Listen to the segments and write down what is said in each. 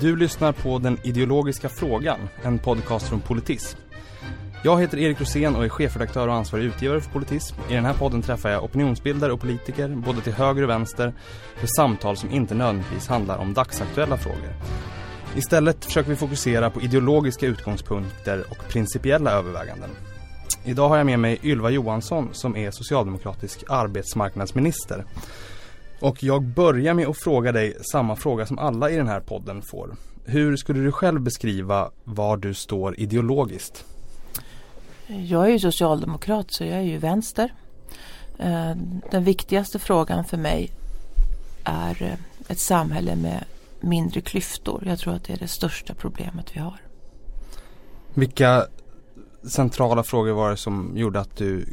Du lyssnar på Den ideologiska frågan, en podcast från Politism. Jag heter Erik Rosén och är chefredaktör och ansvarig utgivare för Politism. I den här podden träffar jag opinionsbildare och politiker, både till höger och vänster, för samtal som inte nödvändigtvis handlar om dagsaktuella frågor. Istället försöker vi fokusera på ideologiska utgångspunkter och principiella överväganden. Idag har jag med mig Ylva Johansson som är socialdemokratisk arbetsmarknadsminister. Och jag börjar med att fråga dig samma fråga som alla i den här podden får. Hur skulle du själv beskriva var du står ideologiskt? Jag är ju socialdemokrat så jag är ju vänster. Eh, den viktigaste frågan för mig är eh, ett samhälle med mindre klyftor. Jag tror att det är det största problemet vi har. Vilka centrala frågor var det som gjorde att du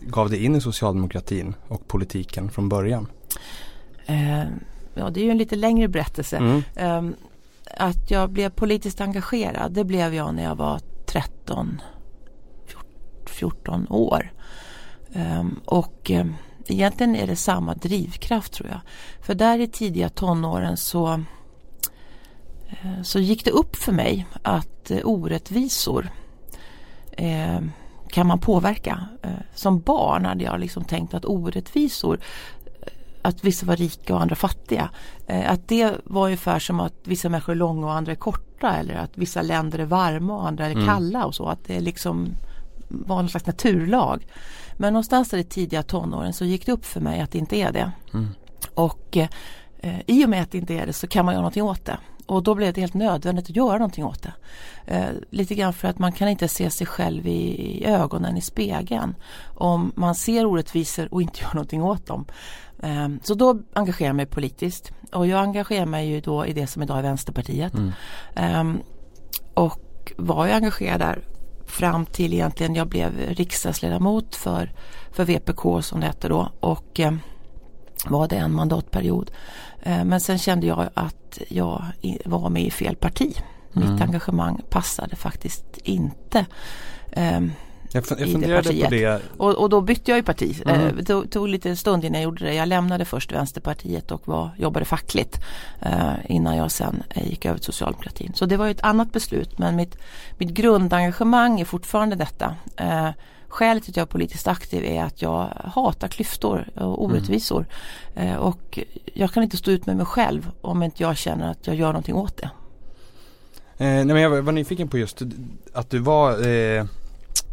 gav dig in i socialdemokratin och politiken från början? Eh, ja, det är ju en lite längre berättelse. Mm. Eh, att jag blev politiskt engagerad, det blev jag när jag var 13, 14 år. Eh, och ehm, egentligen är det samma drivkraft tror jag. För där i tidiga tonåren så, eh, så gick det upp för mig att eh, orättvisor ehm, kan man påverka. Som barn hade jag liksom tänkt att orättvisor att vissa var rika och andra fattiga. Eh, att det var ungefär som att vissa människor är långa och andra är korta eller att vissa länder är varma och andra är mm. kalla och så. Att det liksom var någon slags naturlag. Men någonstans där i tidiga tonåren så gick det upp för mig att det inte är det. Mm. Och eh, i och med att det inte är det så kan man göra någonting åt det. Och då blev det helt nödvändigt att göra någonting åt det. Eh, lite grann för att man kan inte se sig själv i, i ögonen i spegeln. Om man ser orättvisor och inte gör någonting åt dem. Eh, så då engagerar jag mig politiskt. Och jag engagerar mig ju då i det som idag är Vänsterpartiet. Mm. Eh, och var jag engagerad där fram till egentligen jag blev riksdagsledamot för, för VPK som det hette då. Och eh, var det en mandatperiod. Men sen kände jag att jag var med i fel parti. Mitt mm. engagemang passade faktiskt inte. Jag, jag funderade på det. Och, och, då bytte jag ju parti. Mm. Eh, det tog, tog lite stund innan jag gjorde det. Jag lämnade först Vänsterpartiet och var, jobbade fackligt eh, innan jag sen eh, gick över till socialdemokratin. Så det var ju ett annat beslut men mitt, mitt grundengagemang är fortfarande detta. Eh, Skälet till att jag är politiskt aktiv är att jag hatar klyftor och orättvisor. Mm. och jag kan inte stå ut med mig själv om inte jag känner att jag gör någonting åt det. Eh, nej men jag var nyfiken på just att du var eh,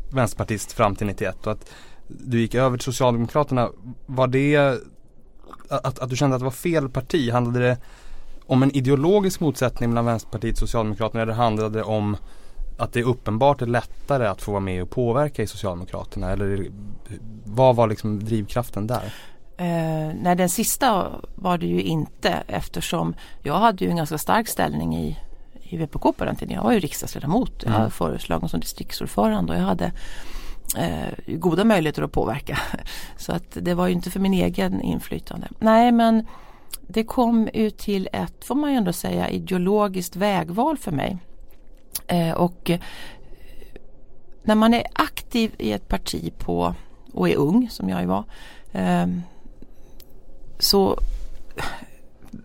vänsterpartist fram till 91 och att du gick över till Socialdemokraterna. Var det att, att du kände att det var fel parti? Handlade det om en ideologisk motsättning mellan Vänsterpartiet och Socialdemokraterna eller handlade det om att det är uppenbart är lättare att få vara med och påverka i Socialdemokraterna? Eller vad var liksom drivkraften där? Eh, nej den sista var det ju inte eftersom jag hade ju en ganska stark ställning i, i VPK på den tiden. Jag var ju riksdagsledamot. Jag var föreslagen som distriktsordförande och jag hade eh, goda möjligheter att påverka. Så att det var ju inte för min egen inflytande. Nej men det kom ut till ett, får man ju ändå säga, ideologiskt vägval för mig. Eh, och när man är aktiv i ett parti på och är ung som jag ju var eh, så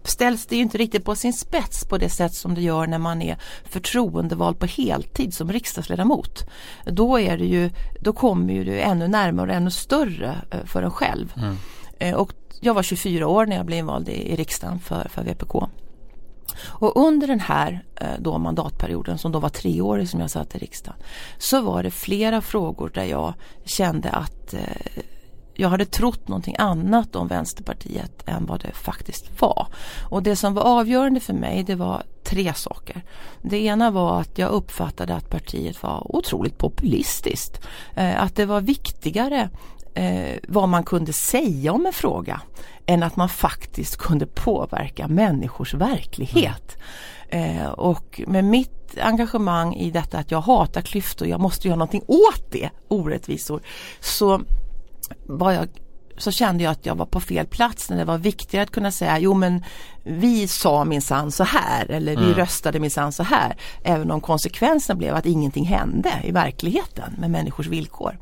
ställs det ju inte riktigt på sin spets på det sätt som det gör när man är förtroendevald på heltid som riksdagsledamot. Då, är det ju, då kommer ju det ännu närmare och ännu större eh, för en själv. Mm. Och jag var 24 år när jag blev invald i, i riksdagen för, för VPK. Och under den här eh, då mandatperioden som då var treårig som jag satt i riksdagen så var det flera frågor där jag kände att eh, jag hade trott någonting annat om Vänsterpartiet än vad det faktiskt var. Och det som var avgörande för mig det var tre saker. Det ena var att jag uppfattade att partiet var otroligt populistiskt. Eh, att det var viktigare eh, vad man kunde säga om en fråga än att man faktiskt kunde påverka människors verklighet. Mm. Eh, och med mitt engagemang i detta att jag hatar klyftor, jag måste göra någonting åt det, orättvisor, så var jag så kände jag att jag var på fel plats när det var viktigare att kunna säga jo men vi sa minsann så här eller vi mm. röstade minsann så här. Även om konsekvensen blev att ingenting hände i verkligheten med människors villkor.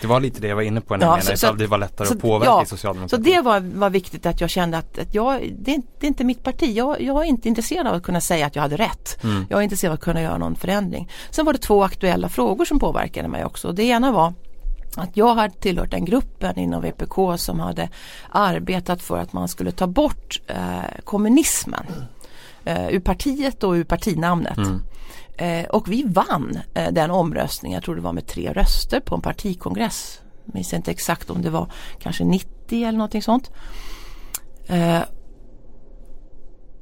Det var lite det jag var inne på nämligen, ja, så, ifall det var lättare så, att påverka ja, i socialdemokratin. Så det var, var viktigt att jag kände att, att jag, det, det är inte mitt parti. Jag, jag är inte intresserad av att kunna säga att jag hade rätt. Mm. Jag är intresserad av att kunna göra någon förändring. Sen var det två aktuella frågor som påverkade mig också. Det ena var att jag hade tillhört den gruppen inom VPK som hade arbetat för att man skulle ta bort eh, kommunismen eh, ur partiet och ur partinamnet. Mm. Eh, och vi vann eh, den omröstningen, jag tror det var med tre röster på en partikongress. Jag minns inte exakt om det var kanske 90 eller någonting sånt.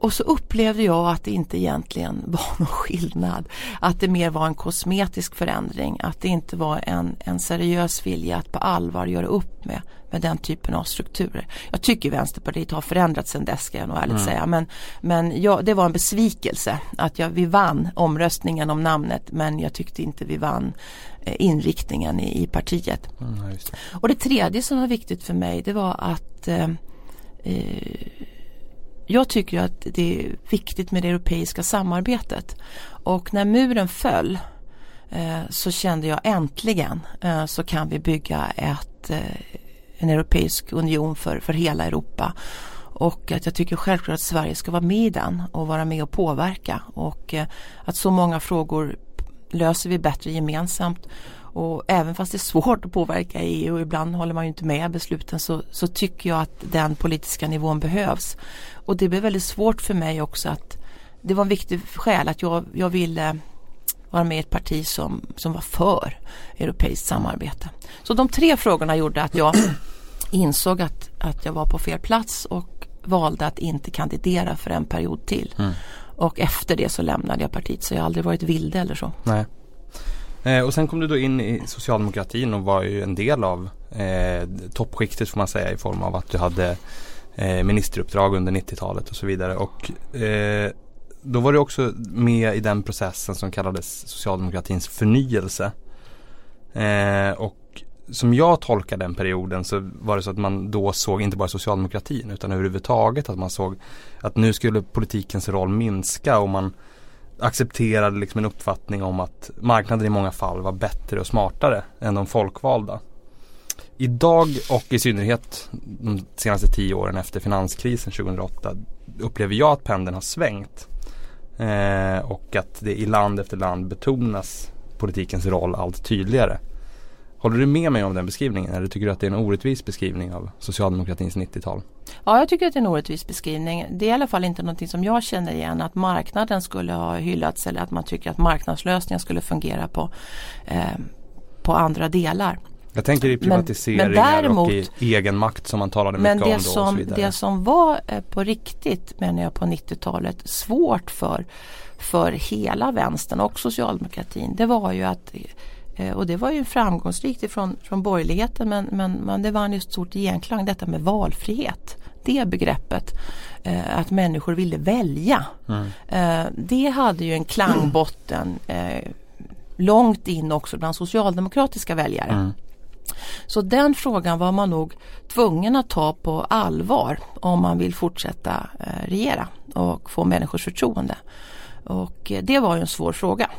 Och så upplevde jag att det inte egentligen var någon skillnad. Att det mer var en kosmetisk förändring. Att det inte var en, en seriös vilja att på allvar göra upp med, med den typen av strukturer. Jag tycker Vänsterpartiet har förändrats sedan dess ska jag nog ärligt mm. säga. Men, men ja, det var en besvikelse att jag, vi vann omröstningen om namnet men jag tyckte inte vi vann eh, inriktningen i, i partiet. Mm, det. Och det tredje som var viktigt för mig det var att eh, eh, jag tycker att det är viktigt med det europeiska samarbetet. Och när muren föll eh, så kände jag äntligen eh, så kan vi bygga ett, eh, en europeisk union för, för hela Europa. Och att jag tycker självklart att Sverige ska vara med i den och vara med och påverka. Och eh, att så många frågor löser vi bättre gemensamt och även fast det är svårt att påverka EU och ibland håller man ju inte med besluten så, så tycker jag att den politiska nivån behövs. Och det blev väldigt svårt för mig också att det var en viktig skäl att jag, jag ville vara med i ett parti som, som var för europeiskt samarbete. Så de tre frågorna gjorde att jag insåg att, att jag var på fel plats och valde att inte kandidera för en period till. Mm. Och efter det så lämnade jag partiet så jag har aldrig varit vilde eller så. Nej. Eh, och sen kom du då in i socialdemokratin och var ju en del av eh, toppskiktet får man säga i form av att du hade eh, ministeruppdrag under 90-talet och så vidare. Och eh, då var du också med i den processen som kallades socialdemokratins förnyelse. Eh, och som jag tolkar den perioden så var det så att man då såg inte bara socialdemokratin utan överhuvudtaget att man såg att nu skulle politikens roll minska och man accepterade liksom en uppfattning om att marknaden i många fall var bättre och smartare än de folkvalda. Idag och i synnerhet de senaste tio åren efter finanskrisen 2008 upplever jag att pendeln har svängt. Eh, och att det i land efter land betonas politikens roll allt tydligare. Håller du med mig om den beskrivningen eller tycker du att det är en orättvis beskrivning av socialdemokratins 90-tal? Ja, jag tycker att det är en orättvis beskrivning. Det är i alla fall inte någonting som jag känner igen att marknaden skulle ha hyllats eller att man tycker att marknadslösningar skulle fungera på, eh, på andra delar. Jag tänker i privatiseringar men, men däremot, och i egen makt som man talade mycket om då som, och så vidare. Det som var eh, på riktigt menar jag på 90-talet svårt för, för hela vänstern och socialdemokratin det var ju att och det var ju framgångsrikt ifrån, från borgerligheten men, men, men det vann ju stort genklang detta med valfrihet. Det begreppet eh, att människor ville välja. Mm. Eh, det hade ju en klangbotten eh, långt in också bland socialdemokratiska väljare. Mm. Så den frågan var man nog tvungen att ta på allvar om man vill fortsätta eh, regera och få människors förtroende. Och eh, det var ju en svår fråga.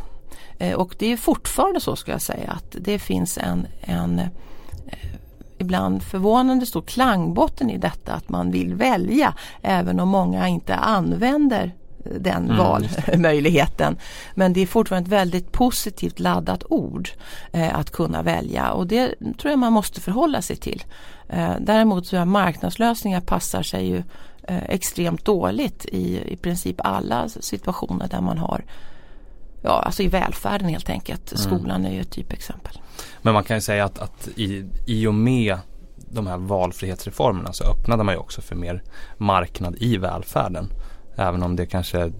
Eh, och det är fortfarande så ska jag säga att det finns en, en eh, ibland förvånande stor klangbotten i detta att man vill välja även om många inte använder den mm, valmöjligheten. Men det är fortfarande ett väldigt positivt laddat ord eh, att kunna välja och det tror jag man måste förhålla sig till. Eh, däremot så är marknadslösningar passar sig ju eh, extremt dåligt i i princip alla situationer där man har ja, alltså i välfärden helt enkelt. Mm. Skolan är ju ett typexempel. Men man kan ju säga att, att i, i och med de här valfrihetsreformerna så öppnade man ju också för mer marknad i välfärden. Även om det kanske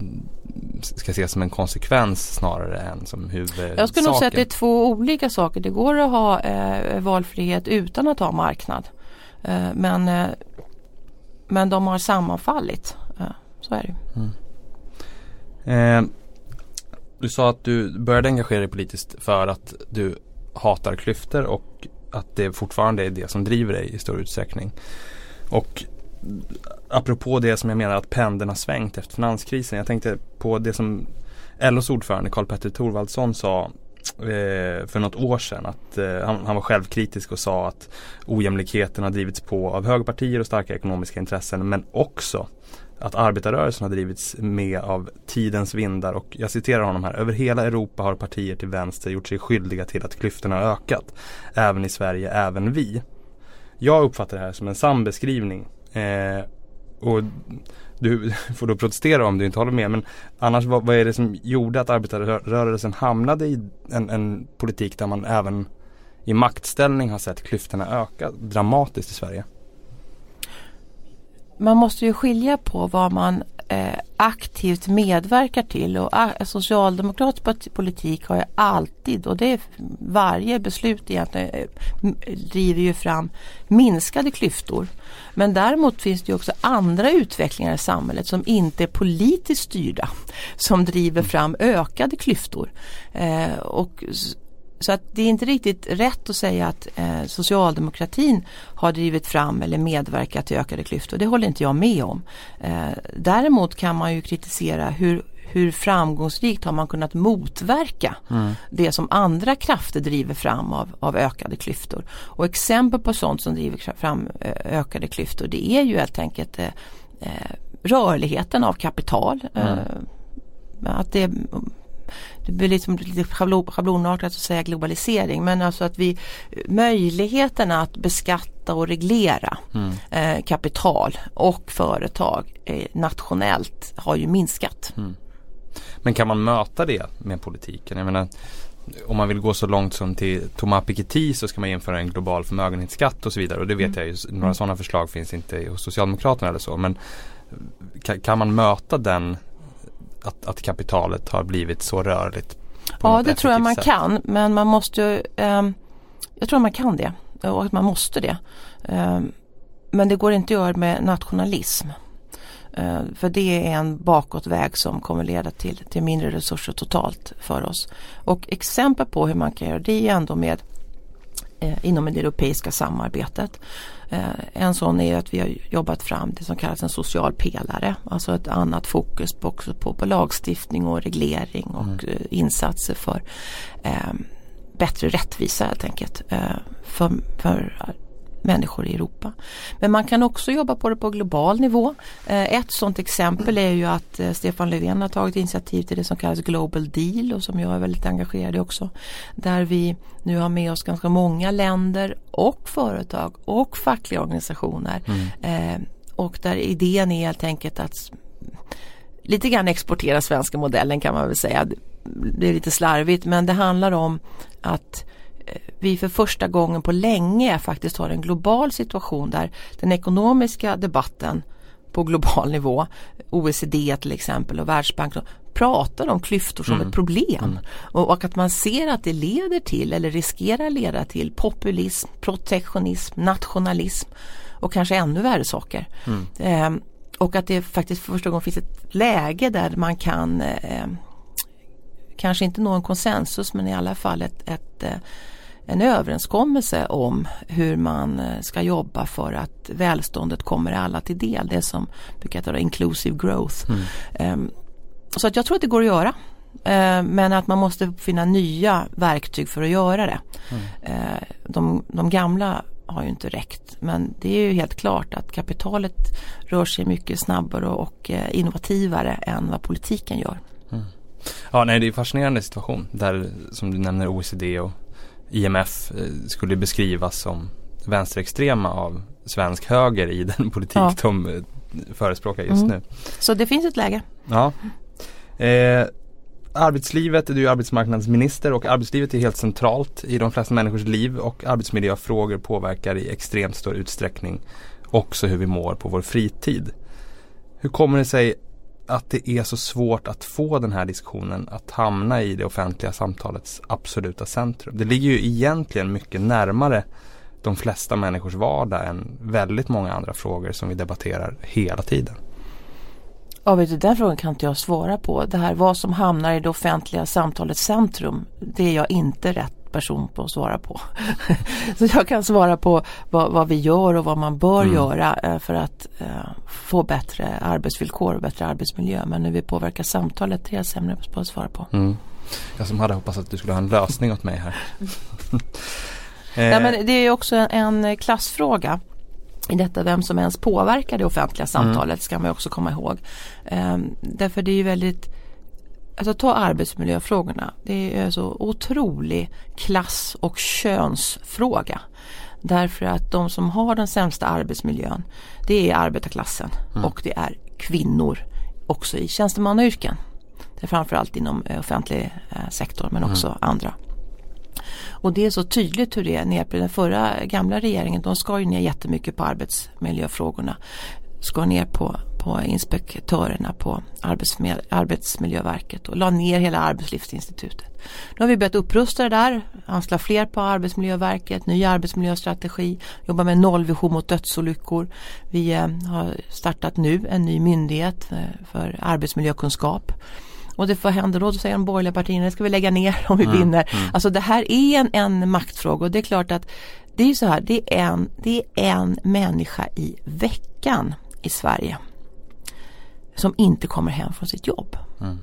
ska ses som en konsekvens snarare än som huvudsaken. Jag skulle nog säga att det är två olika saker. Det går att ha eh, valfrihet utan att ha marknad. Eh, men, eh, men de har sammanfallit. Eh, så är det. Mm. Du sa att du började engagera dig politiskt för att du hatar klyftor och att det fortfarande är det som driver dig i stor utsträckning. Och apropå det som jag menar att pendeln har svängt efter finanskrisen. Jag tänkte på det som LOs ordförande Karl-Petter Thorvaldsson sa eh, för något år sedan. Att, eh, han, han, var självkritisk och sa att ojämlikheten har drivits på av högerpartier och starka ekonomiska intressen men också att arbetarrörelsen har drivits med av tidens vindar och jag citerar honom här. Över hela Europa har partier till vänster gjort sig skyldiga till att klyftorna har ökat. Även i Sverige, även vi. Jag uppfattar det här som en sann beskrivning. Eh, och du får då protestera om du inte håller med. Men annars vad, vad är det som gjorde att arbetarrörelsen hamnade i en, en politik där man även i maktställning har sett klyftorna öka dramatiskt i Sverige? Man måste ju skilja på vad man eh, aktivt medverkar till och ah, socialdemokratisk politik har ju alltid och det är varje beslut egentligen eh, driver ju fram minskade klyftor. Men däremot finns det ju också andra utvecklingar i samhället som inte är politiskt styrda som driver fram ökade klyftor. Eh, och så att det är inte riktigt rätt att säga att eh, socialdemokratin har drivit fram eller medverkat till ökade klyftor. Det håller inte jag med om. Eh, däremot kan man ju kritisera hur, hur framgångsrikt har man kunnat motverka mm. det som andra krafter driver fram av, av ökade klyftor. Och exempel på sånt som driver fram eh, ökade klyftor det är ju helt enkelt eh, eh rörligheten av kapital. Mm. att det det blir liksom lite schablon, schablonartat att säga globalisering men alltså att vi möjligheten att beskatta och reglera mm. eh, kapital och företag eh, nationellt har ju minskat. Mm. Men kan man möta det med politiken? Jag menar, om man vill gå så långt som till Thomas Piketty så ska man införa en global förmögenhetsskatt och så vidare. Och det vet mm. jag ju, några mm. sådana förslag finns inte hos Socialdemokraterna eller så. Men kan, kan man möta den att, att kapitalet har blivit så rörligt? Ja det tror jag man sätt. kan men man måste eh, Jag tror man kan det och att man måste det. Eh, men det går inte att göra med nationalism. Eh, för det är en bakåtväg som kommer leda till, till mindre resurser totalt för oss. Och exempel på hur man kan göra det är ändå med inom det europeiska samarbetet. Eh, en sån är att vi har jobbat fram det som kallas en social pelare. Alltså ett annat fokus på, också på, på lagstiftning och reglering och mm. Eh, insatser för eh, bättre rättvisa helt enkelt. Eh, för, för människor i Europa. Men man kan också jobba på det på global nivå. Eh, ett sådant exempel är ju att eh, Stefan Löfven har tagit initiativ till det som kallas Global Deal och som jag är väldigt engagerad i också. Där vi nu har med oss ganska många länder och företag och fackliga organisationer. Mm. Eh, och där idén är helt enkelt att lite grann exportera svenska modellen kan man väl säga. Det är lite slarvigt men det handlar om att vi för första gången på länge faktiskt har en global situation där den ekonomiska debatten på global nivå, OECD till exempel och Världsbanken pratar om klyftor som mm. ett problem mm. och, och, att man ser att det leder till eller riskerar leda till populism, protektionism, nationalism och kanske ännu värre saker. Mm. Eh, och att det faktiskt för första gången finns ett läge där man kan eh, kanske inte nå en konsensus men i alla fall ett, ett eh, en överenskommelse om hur man eh, ska jobba för att välståndet kommer alla till del. Det som brukar heta inclusive growth. Mm. Um, så att jag tror att det går att göra. Uh, men att man måste finna nya verktyg för att göra det. Mm. Uh, de, de gamla har ju inte räckt. Men det är ju helt klart att kapitalet rör sig mycket snabbare och uh, innovativare än vad politiken gör. Mm. Ja, nej det är en fascinerande situation där som du nämner OECD och IMF eh, skulle beskrivas som vänsterextrema av svensk höger i den politik ja. de eh, förespråkar just mm. nu. Så det finns ett läge. Ja. Eh, arbetslivet, du är arbetsmarknadsminister och arbetslivet är helt centralt i de flesta människors liv och arbetsmiljöfrågor påverkar i extremt stor utsträckning också hur vi mår på vår fritid. Hur kommer det sig att det är så svårt att få den här diskussionen att hamna i det offentliga samtalets absoluta centrum. Det ligger ju egentligen mycket närmare de flesta människors vardag än väldigt många andra frågor som vi debatterar hela tiden. Ja, vet du, den frågan kan inte jag svara på. Det här vad som hamnar i det offentliga samtalets centrum, det är jag inte rätt person på att svara på. så jag kan svara på vad, vad, vi gör och vad man bör mm. göra eh, för att eh, få bättre arbetsvillkor och bättre arbetsmiljö. Men när vi påverkar samtalet, det är jag sämre på att svara på. Mm. Jag som hade hoppats att du skulle ha en lösning åt mig här. ja, men det är också en, en klassfråga i detta vem som ens påverkar det offentliga samtalet mm. ska man också komma ihåg. Um, därför det är ju väldigt Alltså ta arbetsmiljöfrågorna. Det är så otrolig klass och könsfråga. Därför att de som har den sämsta arbetsmiljön det är arbetarklassen mm. och det är kvinnor också i tjänstemannayrken. Det är framförallt inom eh, offentlig eh, sektor men också mm. andra. Och det är så tydligt hur det är nere på den förra gamla regeringen. De skar ju ner jättemycket på arbetsmiljöfrågorna. Skar ner på, på inspektörerna på Arbetsmiljöverket och la ner hela Arbetslivsinstitutet. Nu har vi börjat upprusta det där, anslå fler på Arbetsmiljöverket, ny arbetsmiljöstrategi, jobba med nollvision mot dödsolyckor. Vi eh, har startat nu en ny myndighet eh, för arbetsmiljökunskap. Och det, vad händer då? Då säger de borgerliga partierna, det ska vi lägga ner om vi mm. vinner. Mm. Alltså det här är en, en maktfråga och det är klart att det är så här, det är en, det är en människa i veckan i Sverige som inte kommer hem från sitt jobb. Mm.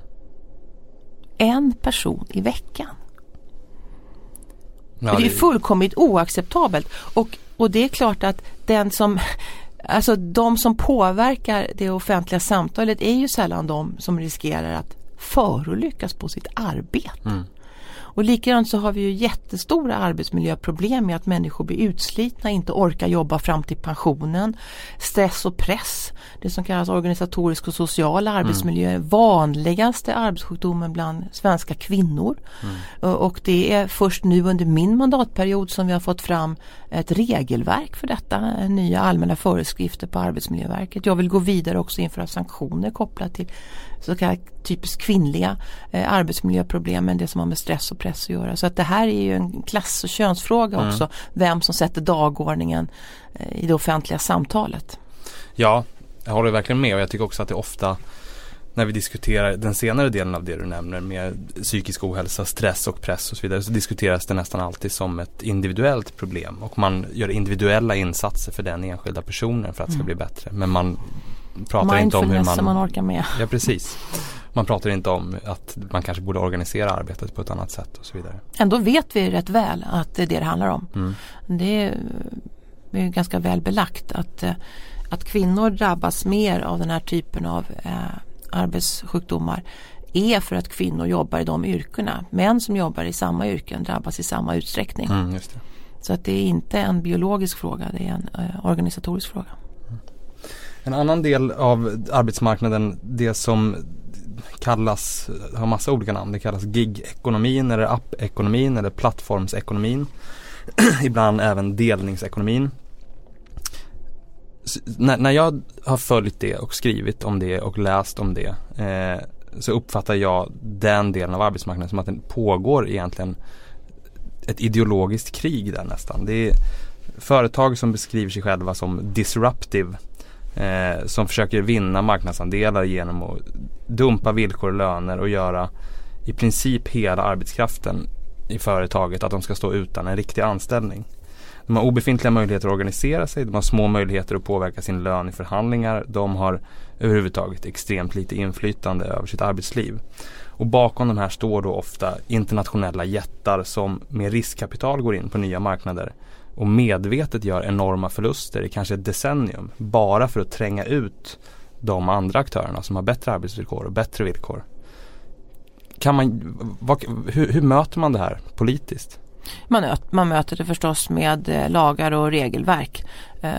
En person i veckan. Ja, det är fullkomligt oacceptabelt och, och det är klart att den som Alltså de som påverkar det offentliga samtalet är ju sällan de som riskerar att förolyckas på sitt arbete. Mm. Och likadant så har vi ju jättestora arbetsmiljöproblem med att människor blir utslitna, inte orkar jobba fram till pensionen. Stress och press, det som kallas organisatorisk och social mm. arbetsmiljö, mm. vanligaste arbetssjukdomen bland svenska kvinnor. Mm. Och det är först nu under min mandatperiod som vi har fått fram ett regelverk för detta, nya allmänna föreskrifter på Arbetsmiljöverket. Jag vill gå vidare också införa sanktioner kopplat till så kallat typiskt kvinnliga eh, arbetsmiljöproblem än det som har med stress och press att göra. Så att det här är ju en klass och könsfråga mm. också. Vem som sätter dagordningen eh, i det offentliga samtalet. Ja, jag håller verkligen med och jag tycker också att det ofta när vi diskuterar den senare delen av det du nämner med psykisk ohälsa, stress och press och så vidare så diskuteras det nästan alltid som ett individuellt problem och man gör individuella insatser för den enskilda personen för att det ska mm. bli bättre. Men man pratar inte om hur man... man orkar med. Ja precis. Man pratar inte om att man kanske borde organisera arbetet på ett annat sätt och så vidare. Ändå vet vi rätt väl att det är det det handlar om. Mm. Det är, är ganska väl belagt att, att kvinnor drabbas mer av den här typen av eh, arbetssjukdomar är för att kvinnor jobbar i de yrkena. Män som jobbar i samma yrken drabbas i samma utsträckning. Mm, Så att det är inte en biologisk fråga, det är en eh, organisatorisk fråga. En annan del av arbetsmarknaden, det som kallas, har massa olika namn. Det kallas gig-ekonomin eller app-ekonomin eller plattformsekonomin. Ibland även delningsekonomin. När, när, jag har följt det och skrivit om det och läst om det eh, så uppfattar jag den delen av arbetsmarknaden som att det pågår egentligen ett ideologiskt krig där nästan. Det är företag som beskriver sig själva som disruptive eh, som försöker vinna marknadsandelar genom att dumpa villkor och löner och göra i princip hela arbetskraften i företaget att de ska stå utan en riktig anställning. De har obefintliga möjligheter att organisera sig, de har små möjligheter att påverka sin lön i förhandlingar, de har överhuvudtaget extremt lite inflytande över sitt arbetsliv. Och bakom de här står då ofta internationella jättar som med riskkapital går in på nya marknader och medvetet gör enorma förluster i kanske ett decennium bara för att tränga ut de andra aktörerna som har bättre arbetsvillkor och bättre villkor. Kan man, vad, hur, hur, möter man det här politiskt? Man, man möter det förstås med eh, lagar och regelverk. Eh,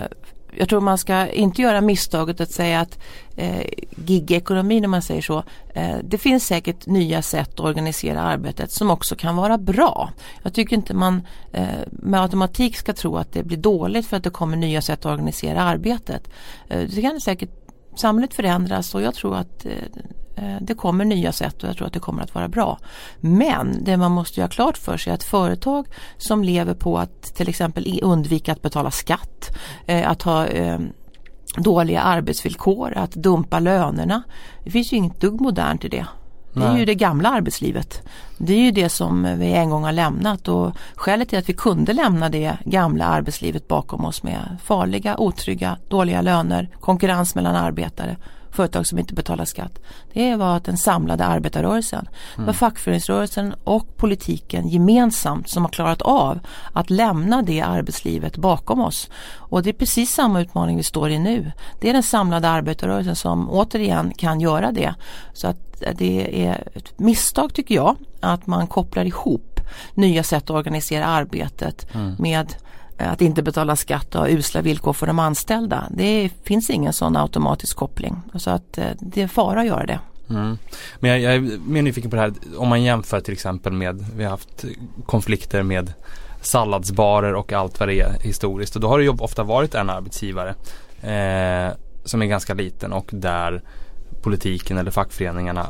jag tror man ska inte göra misstaget att säga att eh, gigekonomin om man säger så. Eh, det finns säkert nya sätt att organisera arbetet som också kan vara bra. Jag tycker inte man eh, med automatik ska tro att det blir dåligt för att det kommer nya sätt att organisera arbetet. Eh, det kan säkert samhället förändras och jag tror att Eh, det kommer nya sätt och jag tror att det kommer att vara bra. Men det man måste göra klart för sig är att företag som lever på att till exempel undvika att betala skatt, eh, att ha eh, dåliga arbetsvillkor, att dumpa lönerna. Det finns ju inget dugg modernt i det. Det är ju det gamla arbetslivet. Det är ju det som vi en gång har lämnat och skälet till att vi kunde lämna det gamla arbetslivet bakom oss med farliga, otrygga, dåliga löner, konkurrens mellan arbetare företag som inte betalar skatt. Det var att den samlade arbetarrörelsen, mm. var fackföreningsrörelsen och politiken gemensamt som har klarat av att lämna det arbetslivet bakom oss. Och det är precis samma utmaning vi står i nu. Det är den samlade arbetarrörelsen som återigen kan göra det. Så att det är ett misstag tycker jag att man kopplar ihop nya sätt att organisera arbetet mm. med Eh, att inte betala skatt och ha usla villkor för de anställda. Det finns ingen sån automatisk koppling. Så att eh, det är fara att göra det. Mm. Men jag, jag, är mer nyfiken på det här om man jämför till exempel med, vi har haft konflikter med salladsbarer och allt vad det är historiskt. Och då har det ju ofta varit en arbetsgivare eh, som är ganska liten och där politiken eller fackföreningarna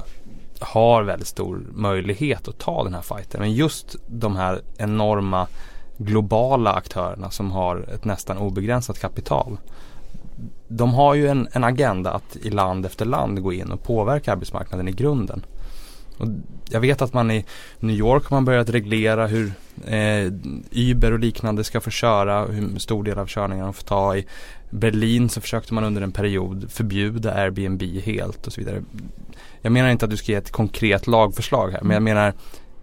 har väldigt stor möjlighet att ta den här fighten. Men just de här enorma globala aktörerna som har ett nästan obegränsat kapital. De har ju en, en agenda att i land efter land gå in och påverka arbetsmarknaden i grunden. Och jag vet att man i New York har man börjat reglera hur eh, Uber och liknande ska få köra, hur stor del av körningarna de får ta. I Berlin så försökte man under en period förbjuda Airbnb helt och så vidare. Jag menar inte att du ska ge ett konkret lagförslag här men jag menar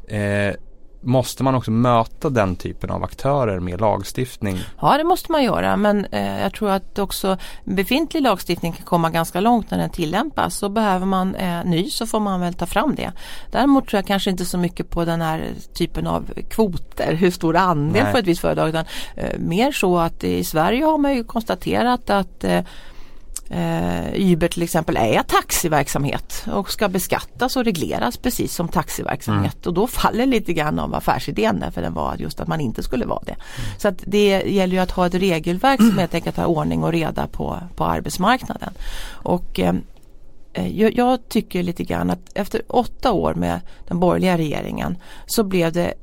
eh, Måste man också möta den typen av aktörer med lagstiftning? Ja det måste man göra men eh, jag tror att också befintlig lagstiftning kan komma ganska långt när den tillämpas. Så behöver man eh, ny så får man väl ta fram det. Däremot tror jag kanske inte så mycket på den här typen av kvoter, hur stor andel Nej. för ett visst företag. Utan, eh, mer så att i Sverige har man ju konstaterat att eh, eh, Uber till exempel är taxiverksamhet och ska beskattas och regleras precis som taxiverksamhet mm. och då faller lite grann av affärsidén för den var just att man inte skulle vara det. Mm. Så att det gäller ju att ha ett regelverk som helt enkelt har ordning och reda på, på arbetsmarknaden. Och eh, jag, jag tycker lite grann att efter åtta år med den borgerliga regeringen så blev det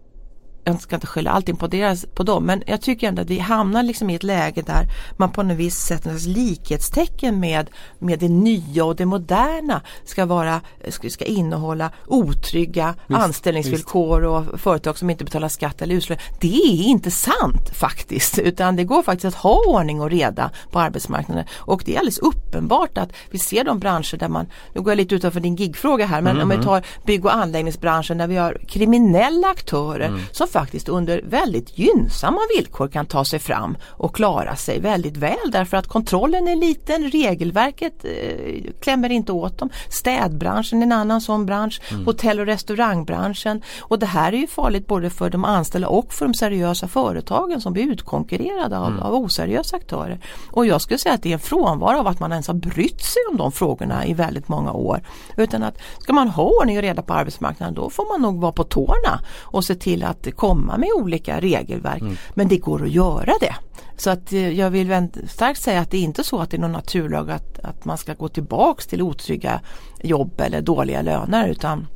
jag ska inte skylla allting på, deras, på dem men jag tycker ändå att vi hamnar liksom i ett läge där man på något vis sätter en likhetstecken med, med det nya och det moderna ska, vara, ska, innehålla otrygga visst, anställningsvillkor visst. och företag som inte betalar skatt eller uslöner. Det är inte sant faktiskt utan det går faktiskt att ha ordning och reda på arbetsmarknaden och det är alldeles uppenbart att vi ser de branscher där man, nu går jag lite utanför din gigfråga här men mm, om vi mm. tar bygg och anläggningsbranschen där vi har kriminella aktörer mm. som faktiskt under väldigt gynnsamma villkor kan ta sig fram och klara sig väldigt väl därför att kontrollen är liten, regelverket eh, klämmer inte åt dem. Städbranschen är en annan sån bransch, mm. hotell och restaurangbranschen och det här är ju farligt både för de anställda och för de seriösa företagen som blir utkonkurrerade av, mm. av oseriösa aktörer. Och jag skulle säga att det är en frånvaro av att man ens har brytt sig om de frågorna i väldigt många år. Utan att ska man ha ordning och reda på arbetsmarknaden då får man nog vara på tårna och se till att komma med olika regelverk. Mm. Men det går att göra det. Så att eh, jag vill starkt säga att det är inte så att det är någon naturlag att, att man ska gå tillbaks till otrygga jobb eller dåliga löner utan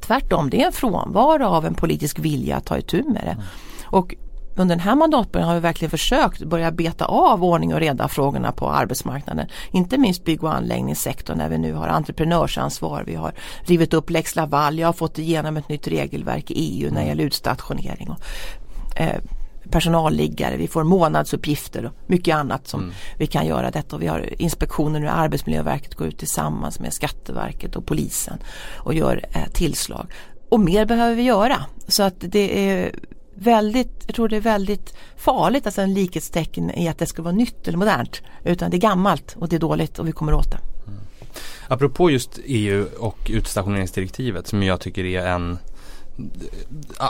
tvärtom det är en frånvaro av en politisk vilja att ta itu med det. Mm. Och under den här mandatperioden har vi verkligen försökt börja beta av ordning och reda frågorna på arbetsmarknaden. Inte minst bygg och anläggningssektorn när vi nu har entreprenörsansvar. Vi har rivit upp lex Laval. Jag har fått igenom ett nytt regelverk i EU när det gäller utstationering. Och, eh, personalliggare, vi får månadsuppgifter och mycket annat som mm. vi kan göra detta. Och vi har inspektioner nu, Arbetsmiljöverket går ut tillsammans med Skatteverket och polisen och gör eh, tillslag. Och mer behöver vi göra. Så att det är väldigt, jag tror det är väldigt farligt, att alltså en likhetstecken i att det ska vara nytt eller modernt. Utan det är gammalt och det är dåligt och vi kommer åt det. Mm. Apropå just EU och utstationeringsdirektivet som jag tycker är en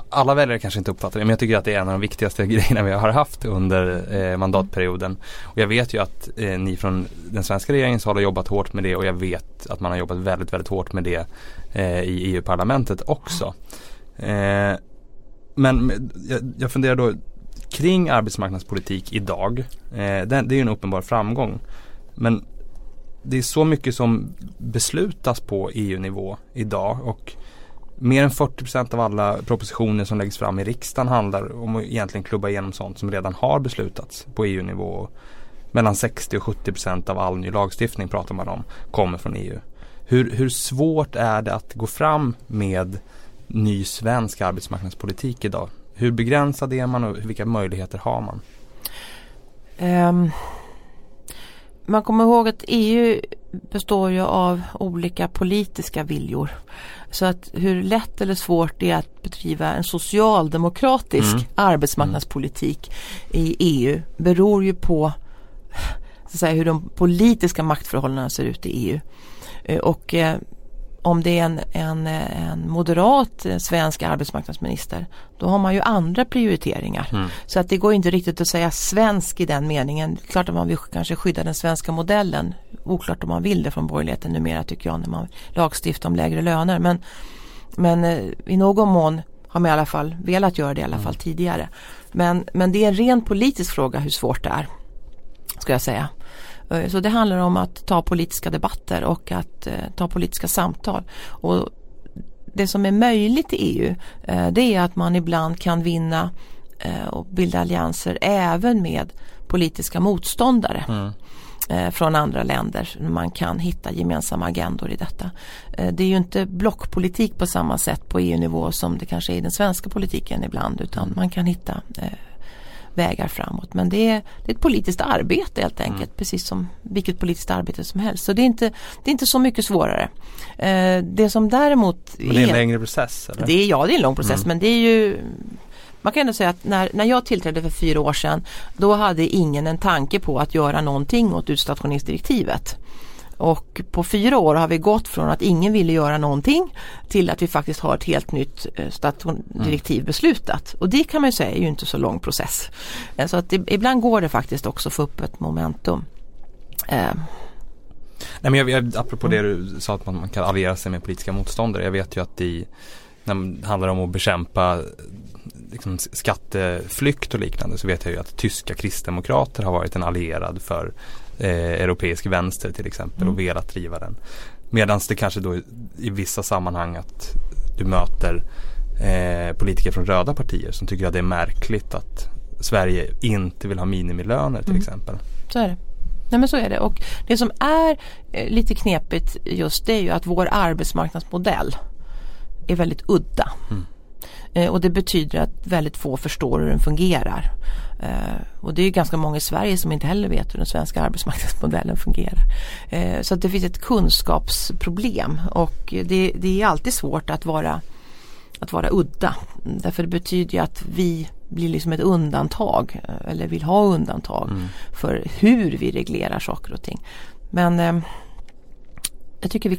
alla väljare kanske inte uppfattar det men jag tycker att det är en av de viktigaste grejerna vi har haft under eh, mandatperioden. Och jag vet ju att eh, ni från den svenska regeringens håll har jobbat hårt med det och jag vet att man har jobbat väldigt, väldigt hårt med det eh, i EU-parlamentet också. Eh, men jag, jag funderar då kring arbetsmarknadspolitik idag. Eh, det, det är en uppenbar framgång. Men det är så mycket som beslutas på EU-nivå idag och mer än 40% av alla propositioner som läggs fram i riksdagen handlar om att egentligen klubba igenom sånt som redan har beslutats på EU-nivå. Mellan 60 och 70% av all ny lagstiftning pratar man om kommer från EU. Hur, hur svårt är det att gå fram med ny svensk arbetsmarknadspolitik idag? Hur begränsad är man och vilka möjligheter har man? Um, man kommer ihåg att EU består ju av olika politiska viljor. Så att hur lätt eller svårt det är att bedriva en socialdemokratisk mm. arbetsmarknadspolitik mm. i EU beror ju på så att säga, hur de politiska maktförhållandena ser ut i EU. Eh, och eh, om det är en, en, en moderat svensk arbetsmarknadsminister då har man ju andra prioriteringar. Mm. Så att det går inte riktigt att säga svensk i den meningen. Klart att man vill kanske skydda den svenska modellen. Oklart om man vill det från borgerligheten numera tycker jag när man lagstiftar om lägre löner. Men, men eh, i någon mån har man i alla fall velat göra det i alla fall mm. tidigare. Men, men det är en ren politisk fråga hur svårt det är. Ska jag säga. Eh, så det handlar om att ta politiska debatter och att eh, ta politiska samtal. Och det som är möjligt i EU eh, det är att man ibland kan vinna och bilda allianser även med politiska motståndare. Mm från andra länder. Man kan hitta gemensamma agendor i detta. Det är ju inte blockpolitik på samma sätt på EU-nivå som det kanske är i den svenska politiken ibland utan man kan hitta vägar framåt. Men det är, det är ett politiskt arbete helt enkelt. Mm. Precis som vilket politiskt arbete som helst. Så det är inte, det är inte så mycket svårare. Eh, det som däremot Men det är en längre process? Eller? Det är, ja det är en lång process mm. men det är ju man kan ändå säga att när, när jag tillträdde för fyra år sedan då hade ingen en tanke på att göra någonting åt utstationeringsdirektivet. Och på fyra år har vi gått från att ingen ville göra någonting till att vi faktiskt har ett helt nytt eh, direktiv mm. beslutat. Och det kan man ju säga är ju inte så lång process. Eh, så att ibland går det faktiskt också att få upp ett momentum. Eh. Nej, men jag, jag, apropå mm. det du sa att man, man, kan alliera sig med politiska motståndare. Jag vet ju att i, när det handlar om att bekämpa liksom, skatteflykt och liknande så vet jag ju att tyska kristdemokrater har varit en allierad för eh, europeisk vänster till exempel mm. och velat driva den. Medan det kanske då i vissa sammanhang att du möter eh, politiker från röda partier som tycker att det är märkligt att Sverige inte vill ha minimilöner till mm. exempel. Så är det. Nej men så är det och det som är eh, lite knepigt just det är ju att vår arbetsmarknadsmodell är väldigt udda. Mm. Eh, och det betyder att väldigt få förstår hur den fungerar. Eh, och det är ganska många i Sverige som inte heller vet hur den svenska arbetsmarknadsmodellen fungerar. Eh, så att det finns ett kunskapsproblem och det, det, är alltid svårt att vara, att vara udda. Därför det betyder ju att vi blir liksom ett undantag eller vill ha undantag mm. för hur vi reglerar saker och ting. Men eh, jag tycker vi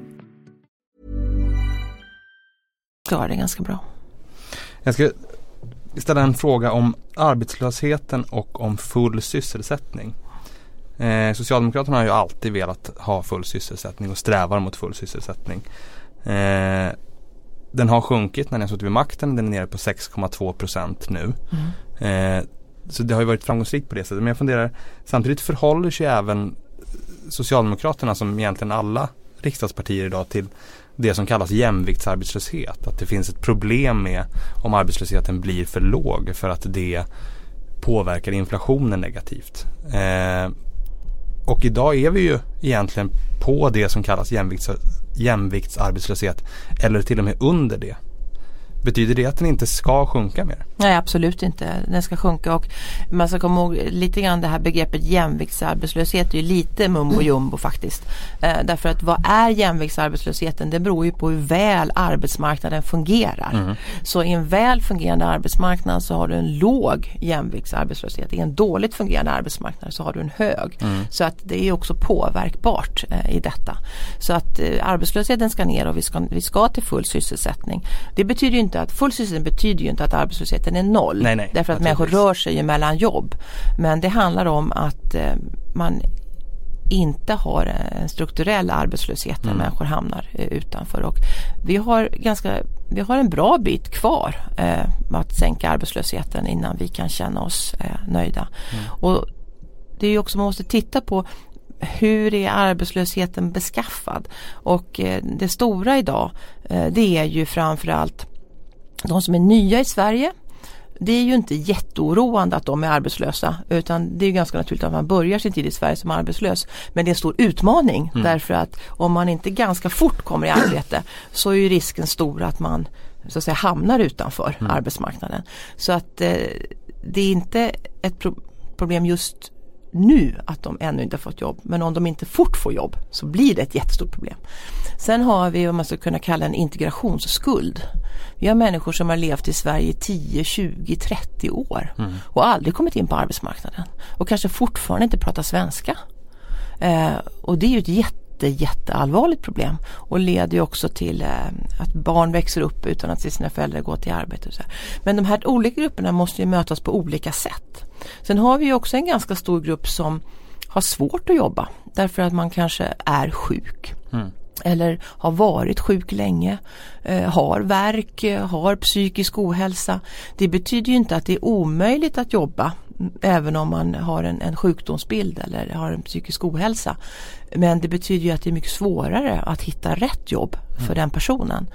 klarar det ganska bra. Jag ska ställa en fråga om arbetslösheten och om full sysselsättning. Eh, Socialdemokraterna har ju alltid velat ha full sysselsättning och strävar mot full sysselsättning. Eh, den har sjunkit när ni har suttit vid makten. Den är nere på 6,2 procent nu. Mm. Eh, så det har ju varit framgångsrikt på det sättet. Men jag funderar, samtidigt förhåller sig även Socialdemokraterna som egentligen alla riksdagspartier idag till det som kallas jämviktsarbetslöshet. Att det finns ett problem med om arbetslösheten blir för låg för att det påverkar inflationen negativt. Eh, och idag är vi ju egentligen på det som kallas jämvikts, jämviktsarbetslöshet eller till och med under det. Betyder det att den inte ska sjunka mer? Nej absolut inte. Den ska sjunka och man ska komma ihåg lite grann det här begreppet jämviktsarbetslöshet är ju lite mumbo jumbo faktiskt. Eh, därför att vad är jämviktsarbetslösheten? Det beror ju på hur väl arbetsmarknaden fungerar. Mm. Så i en väl fungerande arbetsmarknad så har du en låg jämviktsarbetslöshet. I en dåligt fungerande arbetsmarknad så har du en hög. Mm. Så att det är också påverkbart eh, i detta. Så att eh, arbetslösheten ska ner och vi ska, vi ska till full sysselsättning. Det betyder ju inte att full sysselsättning betyder ju inte att arbetslösheten är noll. Nej, nej, därför att människor rör sig ju mellan jobb. Men det handlar om att eh, man inte har en strukturell arbetslöshet där mm. människor hamnar eh, utanför. Och vi, har ganska, vi har en bra bit kvar eh, att sänka arbetslösheten innan vi kan känna oss eh, nöjda. Mm. Och det är ju också man måste titta på hur är arbetslösheten beskaffad? Och eh, det stora idag eh, det är ju framförallt de som är nya i Sverige det är ju inte jätteoroande att de är arbetslösa utan det är ganska naturligt att man börjar sin tid i Sverige som arbetslös. Men det är en stor utmaning mm. därför att om man inte ganska fort kommer i arbete så är ju risken stor att man så att säga hamnar utanför mm. arbetsmarknaden. Så att eh, det är inte ett pro problem just nu att de ännu inte fått jobb. Men om de inte fort får jobb så blir det ett jättestort problem. Sen har vi vad man skulle kunna kalla en integrationsskuld. Vi har människor som har levt i Sverige 10, 20, 30 år mm. och aldrig kommit in på arbetsmarknaden. Och kanske fortfarande inte pratar svenska. Eh, och det är ju ett jätte, jätteallvarligt problem och leder ju också till eh, att barn växer upp utan att se sina föräldrar gå till arbete. Och så Men de här olika grupperna måste ju mötas på olika sätt. Sen har vi också en ganska stor grupp som har svårt att jobba därför att man kanske är sjuk. Mm. Eller har varit sjuk länge, eh, har värk, har psykisk ohälsa. Det betyder ju inte att det är omöjligt att jobba även om man har en, en sjukdomsbild eller har en psykisk ohälsa. Men det betyder ju att det är mycket svårare att hitta rätt jobb för mm. den personen.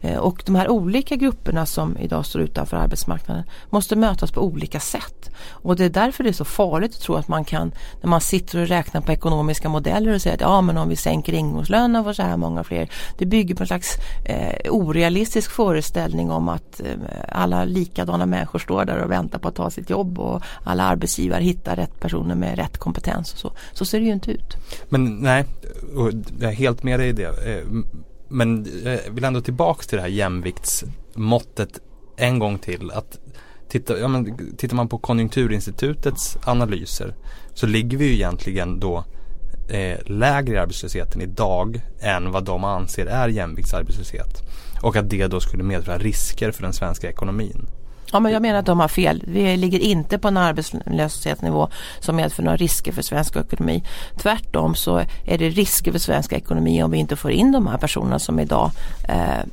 Eh, och de här olika grupperna som idag står utanför arbetsmarknaden måste mötas på olika sätt. Och det är därför det är så farligt att tro att man kan, när man sitter och räknar på ekonomiska modeller och säger att ja men om vi sänker ingångslönen för så här många fler. Det bygger på en slags eh, orealistisk föreställning om att eh, alla likadana människor står där och väntar på att ta sitt jobb och alla arbetsgivare hittar rätt personer med rätt kompetens. Och så. så ser det ju inte ut. Men nej, jag är helt med dig i det. Eh, men jag vill ändå tillbaka till det här jämviktsmåttet en gång till. Att titta, ja, men, tittar man på Konjunkturinstitutets analyser så ligger vi ju egentligen då eh, lägre i arbetslösheten idag än vad de anser är jämviktsarbetslöshet. Och att det då skulle medföra risker för den svenska ekonomin. Ja men jag menar att de har fel. Vi ligger inte på en arbetslöshetsnivå som medför några risker för svensk ekonomi. Tvärtom så är det risker för svensk ekonomi om vi inte får in de här personerna som idag eh,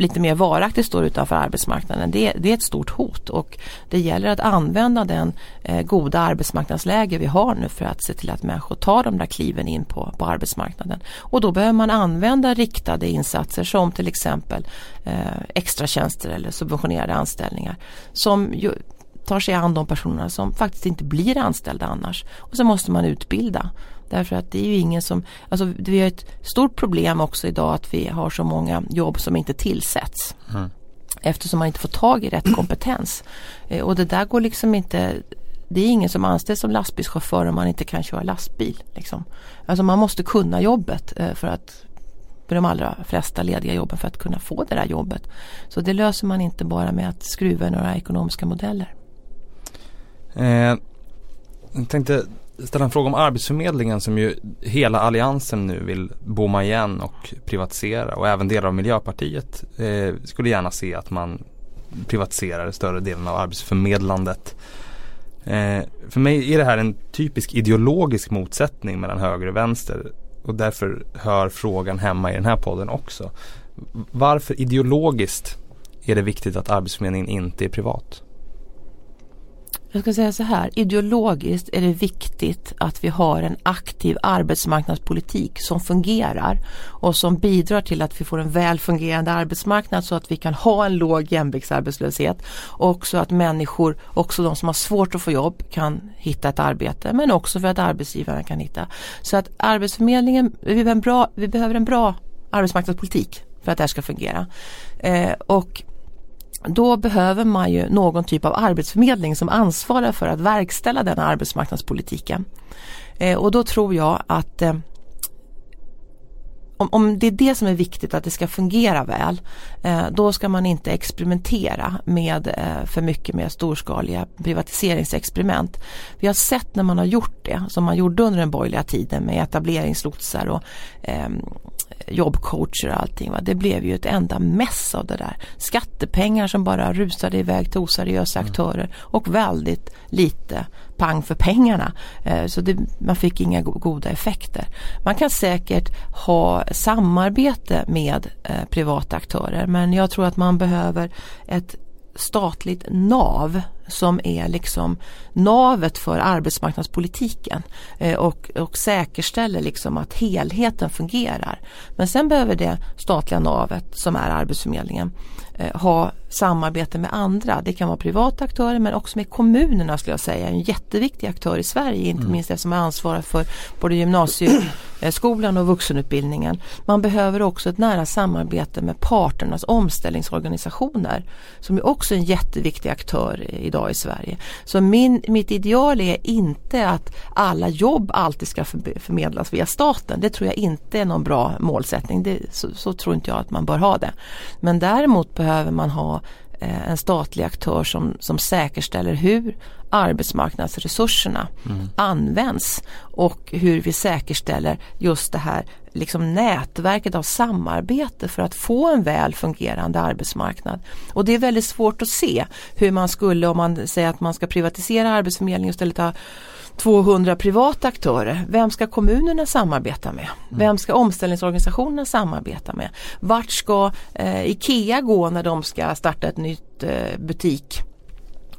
lite mer varaktigt står utanför arbetsmarknaden. Det, det, är ett stort hot och det gäller att använda den eh, goda arbetsmarknadsläge vi har nu för att se till att människor tar de där kliven in på, på arbetsmarknaden. Och då behöver man använda riktade insatser som till exempel eh, extra tjänster eller subventionerade anställningar som ju, tar sig an de personerna som faktiskt inte blir anställda annars. Och så måste man utbilda. Därför att det är ju ingen som, alltså vi har ett stort problem också idag att vi har så många jobb som inte tillsätts. Mm. Eftersom man inte får tag i rätt kompetens. Eh, och det där går liksom inte det är ingen som anställs som lastbilschaufför om man inte kan köra lastbil. Liksom. Alltså man måste kunna jobbet eh, för att för de allra flesta lediga jobben för att kunna få det där jobbet. Så det löser man inte bara med att skruva i några ekonomiska modeller. Eh, jag tänkte ställa en fråga om Arbetsförmedlingen som ju hela alliansen nu vill bomma igen och privatisera och även delar av Miljöpartiet eh, skulle gärna se att man privatiserar större delen av arbetsförmedlandet. Eh, för mig är det här en typisk ideologisk motsättning mellan höger och vänster och därför hör frågan hemma i den här podden också. Varför ideologiskt är det viktigt att Arbetsförmedlingen inte är privat? Jag ska säga så här, ideologiskt är det viktigt att vi har en aktiv arbetsmarknadspolitik som fungerar och som bidrar till att vi får en väl fungerande arbetsmarknad så att vi kan ha en låg jämviktsarbetslöshet och så att människor, också de som har svårt att få jobb, kan hitta ett arbete men också för att arbetsgivarna kan hitta. Så att Arbetsförmedlingen, vi behöver en bra, vi behöver en bra arbetsmarknadspolitik för att det här ska fungera. Eh, och då behöver man ju någon typ av arbetsförmedling som ansvarar för att verkställa den arbetsmarknadspolitiken. Eh, och då tror jag att eh, om, om, det är det som är viktigt att det ska fungera väl eh, då ska man inte experimentera med eh, för mycket med storskaliga privatiseringsexperiment. Vi har sett när man har gjort det som man gjorde under den borgerliga tiden med etableringslotsar och eh, jobbcoacher och allting. Va? Det blev ju ett enda mess av det där. Skattepengar som bara rusade iväg till oseriösa mm. aktörer och väldigt lite pang för pengarna. Eh, så det, man fick inga goda effekter. Man kan säkert ha samarbete med eh, privata aktörer men jag tror att man behöver ett statligt NAV som är liksom navet för arbetsmarknadspolitiken eh, och, och säkerställer liksom att helheten fungerar. Men sen behöver det statliga navet som är Arbetsförmedlingen eh, ha samarbete med andra. Det kan vara privata aktörer men också med kommunerna skulle jag säga. En jätteviktig aktör i Sverige, inte mm. minst eftersom jag ansvarar för både gymnasieskolan och vuxenutbildningen. Man behöver också ett nära samarbete med parternas omställningsorganisationer som är också en jätteviktig aktör idag idag i Sverige. Så min, mitt ideal är inte att alla jobb alltid ska förmedlas via staten. Det tror jag inte är någon bra målsättning. Det, så, så tror inte jag att man bör ha det. Men däremot behöver man ha en statlig aktör som, som säkerställer hur arbetsmarknadsresurserna mm. används och hur vi säkerställer just det här liksom nätverket av samarbete för att få en väl fungerande arbetsmarknad. Och det är väldigt svårt att se hur man skulle om man säger att man ska privatisera Arbetsförmedlingen och istället ha 200 privata aktörer. Vem ska kommunerna samarbeta med? Mm. Vem ska omställningsorganisationerna samarbeta med? Vart ska eh, IKEA gå när de ska starta ett nytt eh, butik?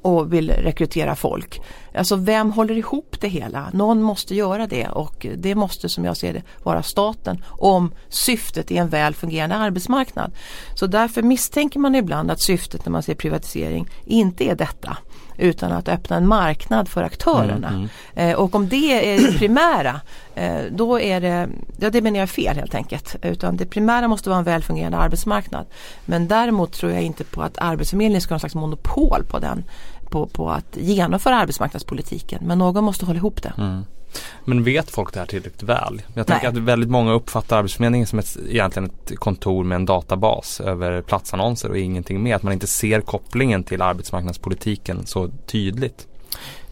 och vill rekrytera folk. Alltså vem håller ihop det hela? Någon måste göra det och det måste som jag ser det vara staten om syftet är en väl fungerande arbetsmarknad. Så därför misstänker man ibland att syftet när man ser privatisering inte är detta utan att öppna en marknad för aktörerna. Mm, mm. Eh, och om det är det primära eh, då är det, ja det menar jag fel helt enkelt. Utan det primära måste vara en väl fungerande arbetsmarknad. Men däremot tror jag inte på att Arbetsförmedlingen ska ha någon slags monopol på den. På, på att genomföra arbetsmarknadspolitiken. Men någon måste hålla ihop det. Mm. Men vet folk det här tillräckligt väl? Jag tänker att väldigt många uppfattar Arbetsförmedlingen som ett, egentligen ett kontor med en databas över platsannonser och ingenting mer. Att man inte ser kopplingen till arbetsmarknadspolitiken så tydligt.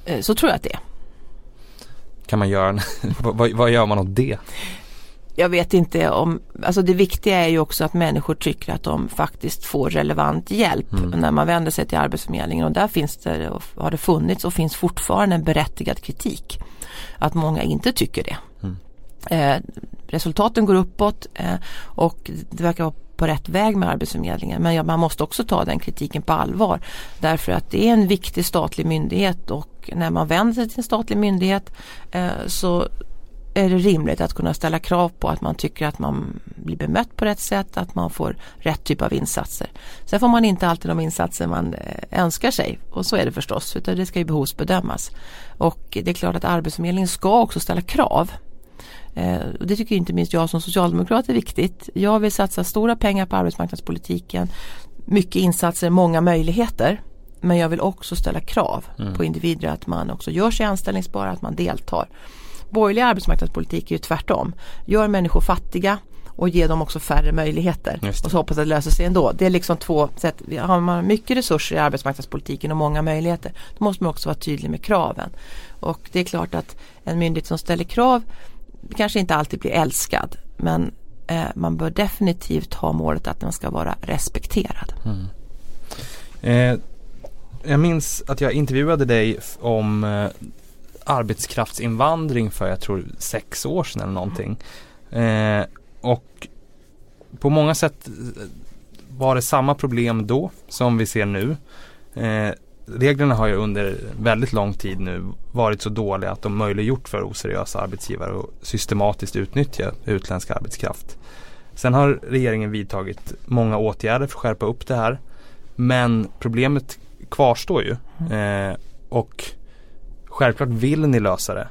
Eh, så tror jag att det är. Kan man göra, vad, vad gör man åt det? Jag vet inte om, alltså det viktiga är ju också att människor tycker att de faktiskt får relevant hjälp mm. när man vänder sig till Arbetsförmedlingen och där finns det, har det funnits och finns fortfarande en berättigad kritik att många inte tycker det. Mm. Eh, resultaten går uppåt eh, och det verkar vara på rätt väg med Arbetsförmedlingen men ja, man måste också ta den kritiken på allvar. Därför att det är en viktig statlig myndighet och när man vänder sig till en statlig myndighet eh, så är det rimligt att kunna ställa krav på att man tycker att man blir bemött på rätt sätt, att man får rätt typ av insatser. Sen får man inte alltid de insatser man eh, önskar sig och så är det förstås, utan det ska ju behovsbedömas. Och det är klart att Arbetsförmedlingen ska också ställa krav. Eh, det tycker inte minst jag som socialdemokrat är viktigt. Jag vill satsa stora pengar på arbetsmarknadspolitiken, mycket insatser, många möjligheter. Men jag vill också ställa krav mm. på individer att man också gör sig anställningsbara, att man deltar. Borgerlig arbetsmarknadspolitik är ju tvärtom. Gör människor fattiga och ge dem också färre möjligheter. Och så hoppas att det löser sig ändå. Det är liksom två sätt. Har man mycket resurser i arbetsmarknadspolitiken och många möjligheter då måste man också vara tydlig med kraven. Och det är klart att en myndighet som ställer krav kanske inte alltid blir älskad men eh, man bör definitivt ha målet att den ska vara respekterad. Mm. Eh, jag minns att jag intervjuade dig om eh, arbetskraftsinvandring för jag tror sex år sedan eller någonting. Eh, och på många sätt var det samma problem då som vi ser nu. Eh, reglerna har ju under väldigt lång tid nu varit så dåliga att de möjliggjort för oseriösa arbetsgivare att systematiskt utnyttja utländsk arbetskraft. Sen har regeringen vidtagit många åtgärder för att skärpa upp det här. Men problemet kvarstår ju. Mm. Eh, och Självklart vill ni lösa det.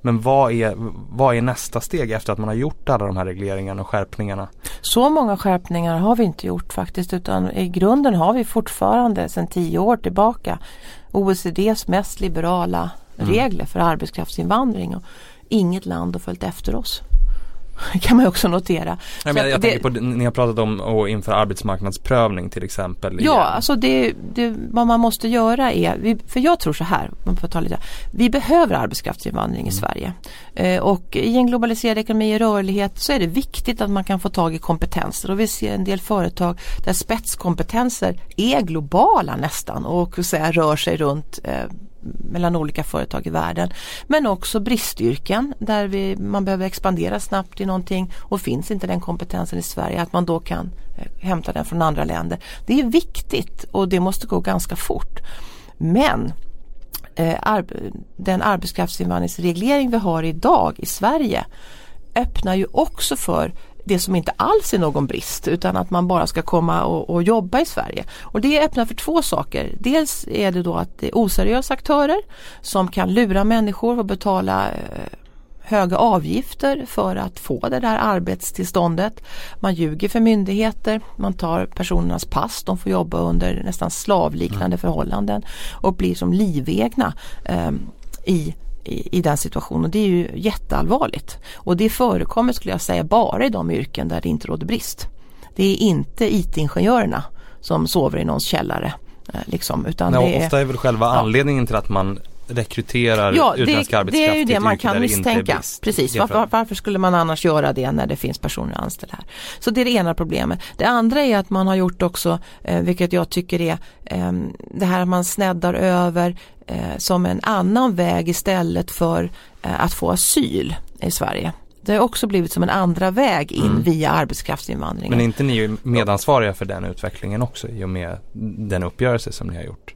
Men vad är, vad är nästa steg efter att man har gjort alla de här regleringarna och skärpningarna? Så många skärpningar har vi inte gjort faktiskt utan i grunden har vi fortfarande sedan tio år tillbaka OECDs mest liberala mm. regler för arbetskraftsinvandring och inget land har följt efter oss. kan man också notera. Jag, menar, jag tänker på, ni har pratat om att införa arbetsmarknadsprövning till exempel. Ja, alltså det, det, vad man måste göra är, för jag tror så här, man får ta lite, vi behöver arbetskraftsinvandring mm. i Sverige. Eh, och i en globaliserad ekonomi och rörlighet så är det viktigt att man kan få tag i kompetenser och vi ser en del företag där spetskompetenser är globala nästan och så här, rör sig runt eh, mellan olika företag i världen. Men också bristyrken där vi, man behöver expandera snabbt i någonting och finns inte den kompetensen i Sverige att man då kan eh, hämta den från andra länder. Det är viktigt och det måste gå ganska fort. Men eh, arb den arbetskraftsinvandringsreglering vi har idag i Sverige öppnar ju också för det som inte alls är någon brist utan att man bara ska komma och, och, jobba i Sverige. Och det öppnar för två saker. Dels är det då att det är oseriösa aktörer som kan lura människor och betala eh, höga avgifter för att få det där arbetstillståndet. Man ljuger för myndigheter, man tar personernas pass, de får jobba under nästan slavliknande mm. förhållanden och blir som livegna eh, i i, i den situationen. Det är ju jätteallvarligt. Och det förekommer skulle jag säga bara i de yrken där det inte råder brist. Det är inte IT-ingenjörerna som sover i någons källare. Eh, liksom, utan Nej, det är, ofta är väl själva ja. anledningen till att man rekryterar ja, utländsk det, arbetskraft Det är ju det man kan misstänka. Precis, varför, varför, skulle man annars göra det när det finns personer anställda här? Så det är det ena problemet. Det andra är att man har gjort också, eh, vilket jag tycker är eh, det här att man sneddar över som en annan väg istället för eh, att få asyl i Sverige. Det har också blivit som en andra väg in mm. via arbetskraftsinvandringen. Men är inte ni medansvariga för den utvecklingen också i och med den uppgörelse som ni har gjort?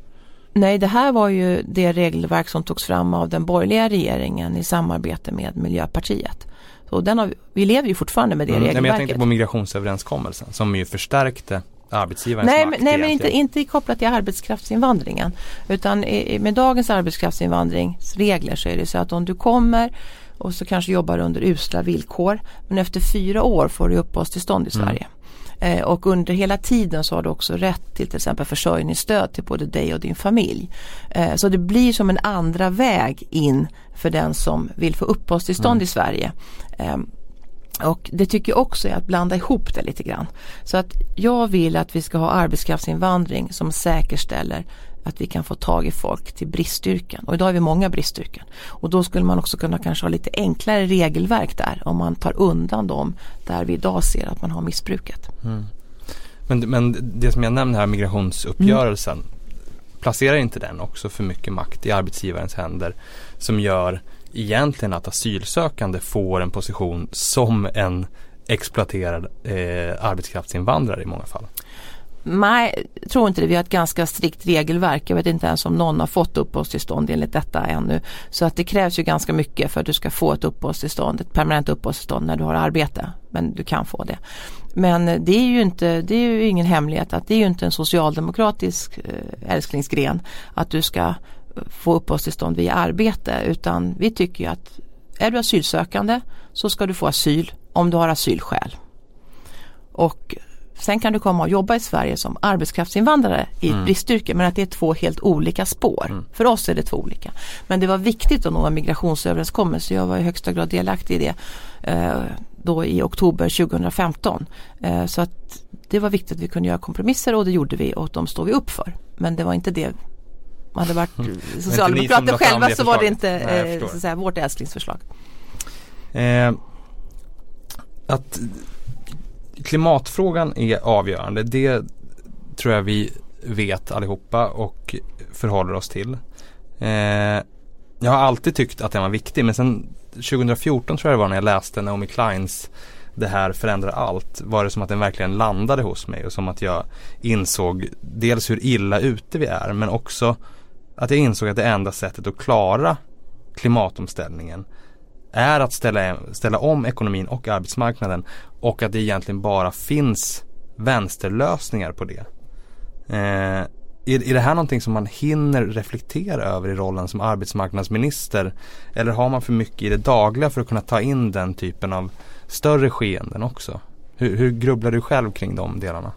Nej, det här var ju det regelverk som togs fram av den borgerliga regeringen i samarbete med Miljöpartiet. Så den har, vi lever ju fortfarande med det mm, regelverket. Men jag tänkte på migrationsöverenskommelsen som ju förstärkte arbetsgivarens nej, makt. Nej, men inte, inte kopplat till arbetskraftsinvandringen. Utan med dagens arbetskraftsinvandringsregler så är det så att om du kommer och så kanske jobbar under usla villkor men efter fyra år får du uppehållstillstånd i mm. Sverige. Mm. Eh, och under hela tiden så har du också rätt till till exempel försörjningsstöd till både dig och din familj. Eh, så det blir som en andra väg in för den som vill få uppehållstillstånd mm. i Sverige. Eh, och det tycker jag också är att blanda ihop det lite grann. Så att jag vill att vi ska ha arbetskraftsinvandring som säkerställer att vi kan få tag i folk till bristyrken. Och idag har vi många bristyrken. Och då skulle man också kunna kanske ha lite enklare regelverk där om man tar undan dem där vi idag ser att man har missbruket. Mm. Men, men det som jag nämnde här, migrationsuppgörelsen. Mm. Placerar inte den också för mycket makt i arbetsgivarens händer som gör egentligen att asylsökande får en position som en exploaterad eh, arbetskraftsinvandrare i många fall? Nej, jag tror inte det. Vi har ett ganska strikt regelverk. Jag vet inte ens om någon har fått uppehållstillstånd enligt detta ännu. Så att det krävs ju ganska mycket för att du ska få ett uppehållstillstånd, ett permanent uppehållstillstånd när du har arbete. Men du kan få det. Men det är ju inte, det är ju ingen hemlighet att det är ju inte en socialdemokratisk eh, älsklingsgren att du ska få uppehållstillstånd via arbete utan vi tycker ju att är du asylsökande så ska du få asyl om du har asylskäl. Och Sen kan du komma och jobba i Sverige som arbetskraftsinvandrare i mm. bristyrke men att det är två helt olika spår. Mm. För oss är det två olika. Men det var viktigt att nå en migrationsöverenskommelse. Jag var i högsta grad delaktig i det eh, då i oktober 2015. Eh, så att det var viktigt att vi kunde göra kompromisser och det gjorde vi och de står vi upp för. Men det var inte det hade varit mm. socialdemokrater själva så var det inte Nej, eh, så säga, vårt älsklingsförslag. Eh, att klimatfrågan är avgörande. Det tror jag vi vet allihopa och förhåller oss till. Eh, jag har alltid tyckt att den var viktig men sen 2014 tror jag det var när jag läste Naomi Kleins Det här förändrar allt var det som att den verkligen landade hos mig och som att jag insåg dels hur illa ute vi är men också att jag insåg att det enda sättet att klara klimatomställningen är att ställa, ställa om ekonomin och arbetsmarknaden och att det egentligen bara finns vänsterlösningar på det. Eh, är, är det här någonting som man hinner reflektera över i rollen som arbetsmarknadsminister? Eller har man för mycket i det dagliga för att kunna ta in den typen av större skeenden också? Hur, hur grubblar du själv kring de delarna?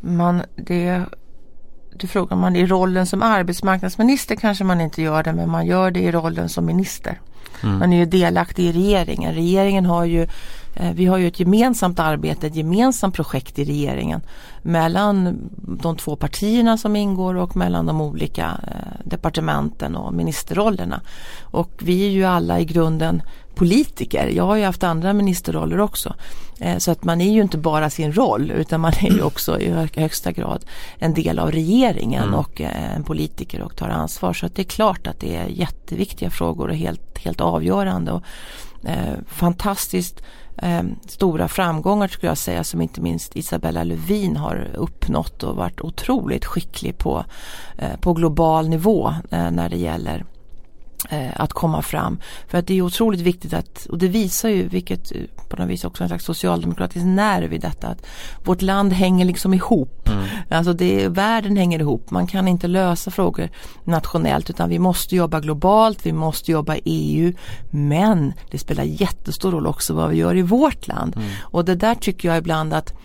Man, det, du frågar man i rollen som arbetsmarknadsminister kanske man inte gör det men man gör det i rollen som minister. Mm. Man är ju delaktig i regeringen. Regeringen har ju Eh, vi har ju ett gemensamt arbete, ett gemensamt projekt i regeringen mellan de två partierna som ingår och mellan de olika eh, departementen och ministerrollerna. Och vi är ju alla i grunden politiker. Jag har ju haft andra ministerroller också. Eh, så att man är ju inte bara sin roll utan man är ju också i högsta grad en del av regeringen mm. och en politiker och tar ansvar. Så att det är klart att det är jätteviktiga frågor och helt, helt avgörande. Och, eh, fantastiskt eh, stora framgångar skulle jag säga som inte minst Isabella Lövin har uppnått och varit otroligt skicklig på, eh, på global nivå eh, när det gäller eh, att komma fram. För att det är otroligt viktigt att, och det visar ju vilket eh, på något vis också en slags socialdemokratisk nerv i detta att vårt land hänger liksom ihop. Mm. Alltså det, världen hänger ihop. Man kan inte lösa frågor nationellt utan vi måste jobba globalt, vi måste jobba i EU. Men det spelar jättestor roll också vad vi gör i vårt land. Mm. Och det där tycker jag ibland att eh,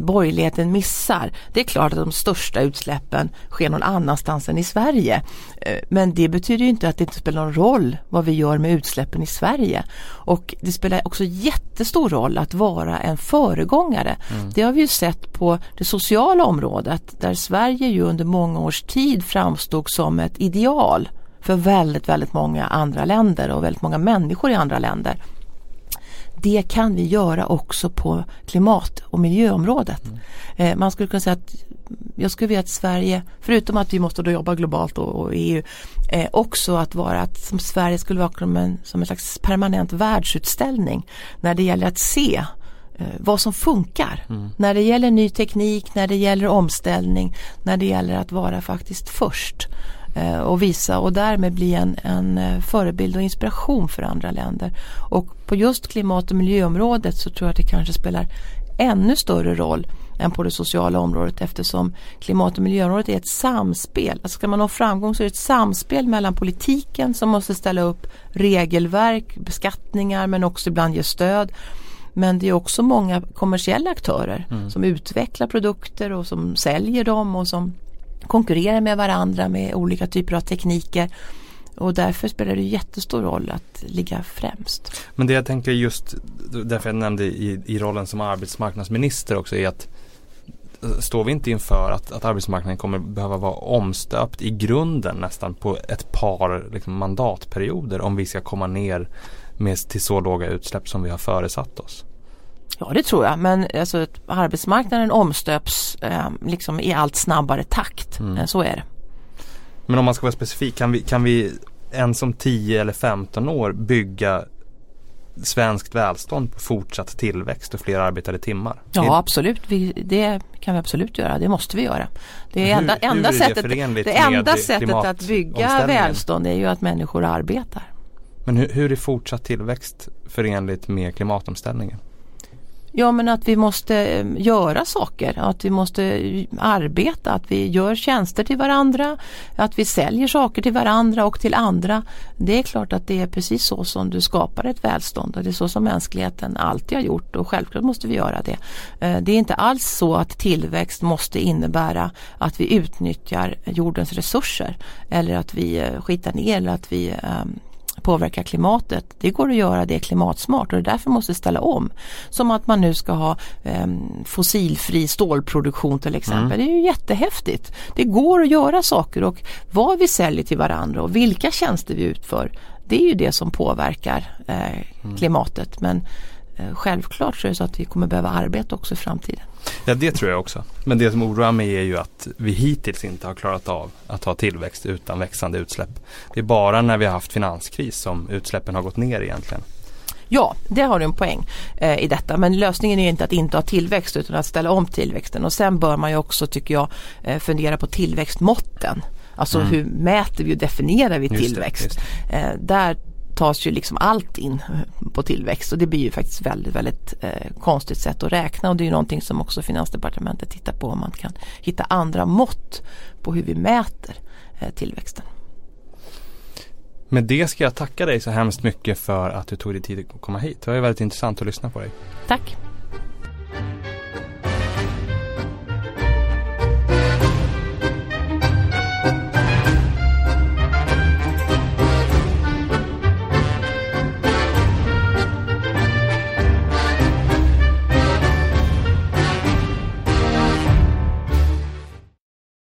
borgerligheten missar. Det är klart att de största utsläppen sker någon annanstans än i Sverige. Eh, men det betyder inte att det inte spelar någon roll vad vi gör med utsläppen i Sverige. Och det spelar också jättestor roll att vara en föregångare. Mm. Det har vi ju sett på det sociala området där Sverige ju under många års tid framstod som ett ideal för väldigt, väldigt många andra länder och väldigt många människor i andra länder det kan vi göra också på klimat och miljöområdet. Mm. Eh, man skulle kunna säga att jag skulle vilja att Sverige, förutom att vi måste då jobba globalt och, och EU, eh, också att vara att som Sverige skulle vara som en, som en slags permanent världsutställning när det gäller att se eh, vad som funkar. Mm. När det gäller ny teknik, när det gäller omställning, när det gäller att vara faktiskt först. Eh, och visa och därmed bli en, en eh, förebild och inspiration för andra länder. Och på just klimat och miljöområdet så tror jag att det kanske spelar ännu större roll än på det sociala området eftersom klimat och miljöområdet är ett samspel. Alltså ska man nå framgång så är det ett samspel mellan politiken som måste ställa upp regelverk, beskattningar men också ibland ge stöd. Men det är också många kommersiella aktörer mm. som utvecklar produkter och som säljer dem och som konkurrerar med varandra med olika typer av tekniker. Och därför spelar det jättestor roll att ligga främst. Men det jag tänker just, därför jag nämnde i, i rollen som arbetsmarknadsminister också är att eh, står vi inte inför att, att arbetsmarknaden kommer behöva vara omstöpt i grunden nästan på ett par liksom, mandatperioder om vi ska komma ner med, till så låga utsläpp som vi har föresatt oss? Ja det tror jag men alltså, arbetsmarknaden omstöps eh, liksom i allt snabbare takt. Mm. Eh, så är det. Men om man ska vara specifik, kan vi, kan vi ens som 10 eller 15 år bygga svenskt välstånd på fortsatt tillväxt och fler arbetade timmar? Ja absolut, vi, det kan vi absolut göra. Det måste vi göra. Det, är enda, hur, enda hur är det sättet, det enda sättet att bygga välstånd är ju att människor arbetar. Men hur, hur är fortsatt tillväxt förenligt med klimatomställningen? Ja men att vi måste eh, göra saker, att vi måste eh, arbeta, att vi gör tjänster till varandra, att vi säljer saker till varandra och till andra. Det är klart att det är precis så som du skapar ett välstånd och det är så som mänskligheten alltid har gjort och självklart måste vi göra det. Eh, det är inte alls så att tillväxt måste innebära att vi utnyttjar jordens resurser eller att vi skitar ner eller att vi ehm, påverka klimatet. Det går att göra det klimatsmart och det är därför måste ställa om. Som att man nu ska ha eh, fossilfri stålproduktion till exempel. Mm. Det är ju jättehäftigt. Det går att göra saker och vad vi säljer till varandra och vilka tjänster vi utför. Det är ju det som påverkar eh, mm. klimatet. Men självklart så är det så att vi kommer behöva arbeta också i framtiden. Ja det tror jag också. Men det som oroar mig är ju att vi hittills inte har klarat av att ha tillväxt utan växande utsläpp. Det är bara när vi har haft finanskris som utsläppen har gått ner egentligen. Ja, det har du en poäng eh, i detta. Men lösningen är inte att inte ha tillväxt utan att ställa om tillväxten. Och sen bör man ju också tycker jag eh, fundera på tillväxtmåtten. Alltså mm. hur mäter vi och definierar vi tillväxt? Just det, just det. Eh, där tas ju liksom allt in på tillväxt och det blir ju faktiskt väldigt, väldigt eh, konstigt sätt att räkna och det är ju någonting som också Finansdepartementet tittar på om man kan hitta andra mått på hur vi mäter eh, tillväxten. Med det ska jag tacka dig så hemskt mycket för att du tog dig tid att komma hit. Det var väldigt intressant att lyssna på dig. Tack.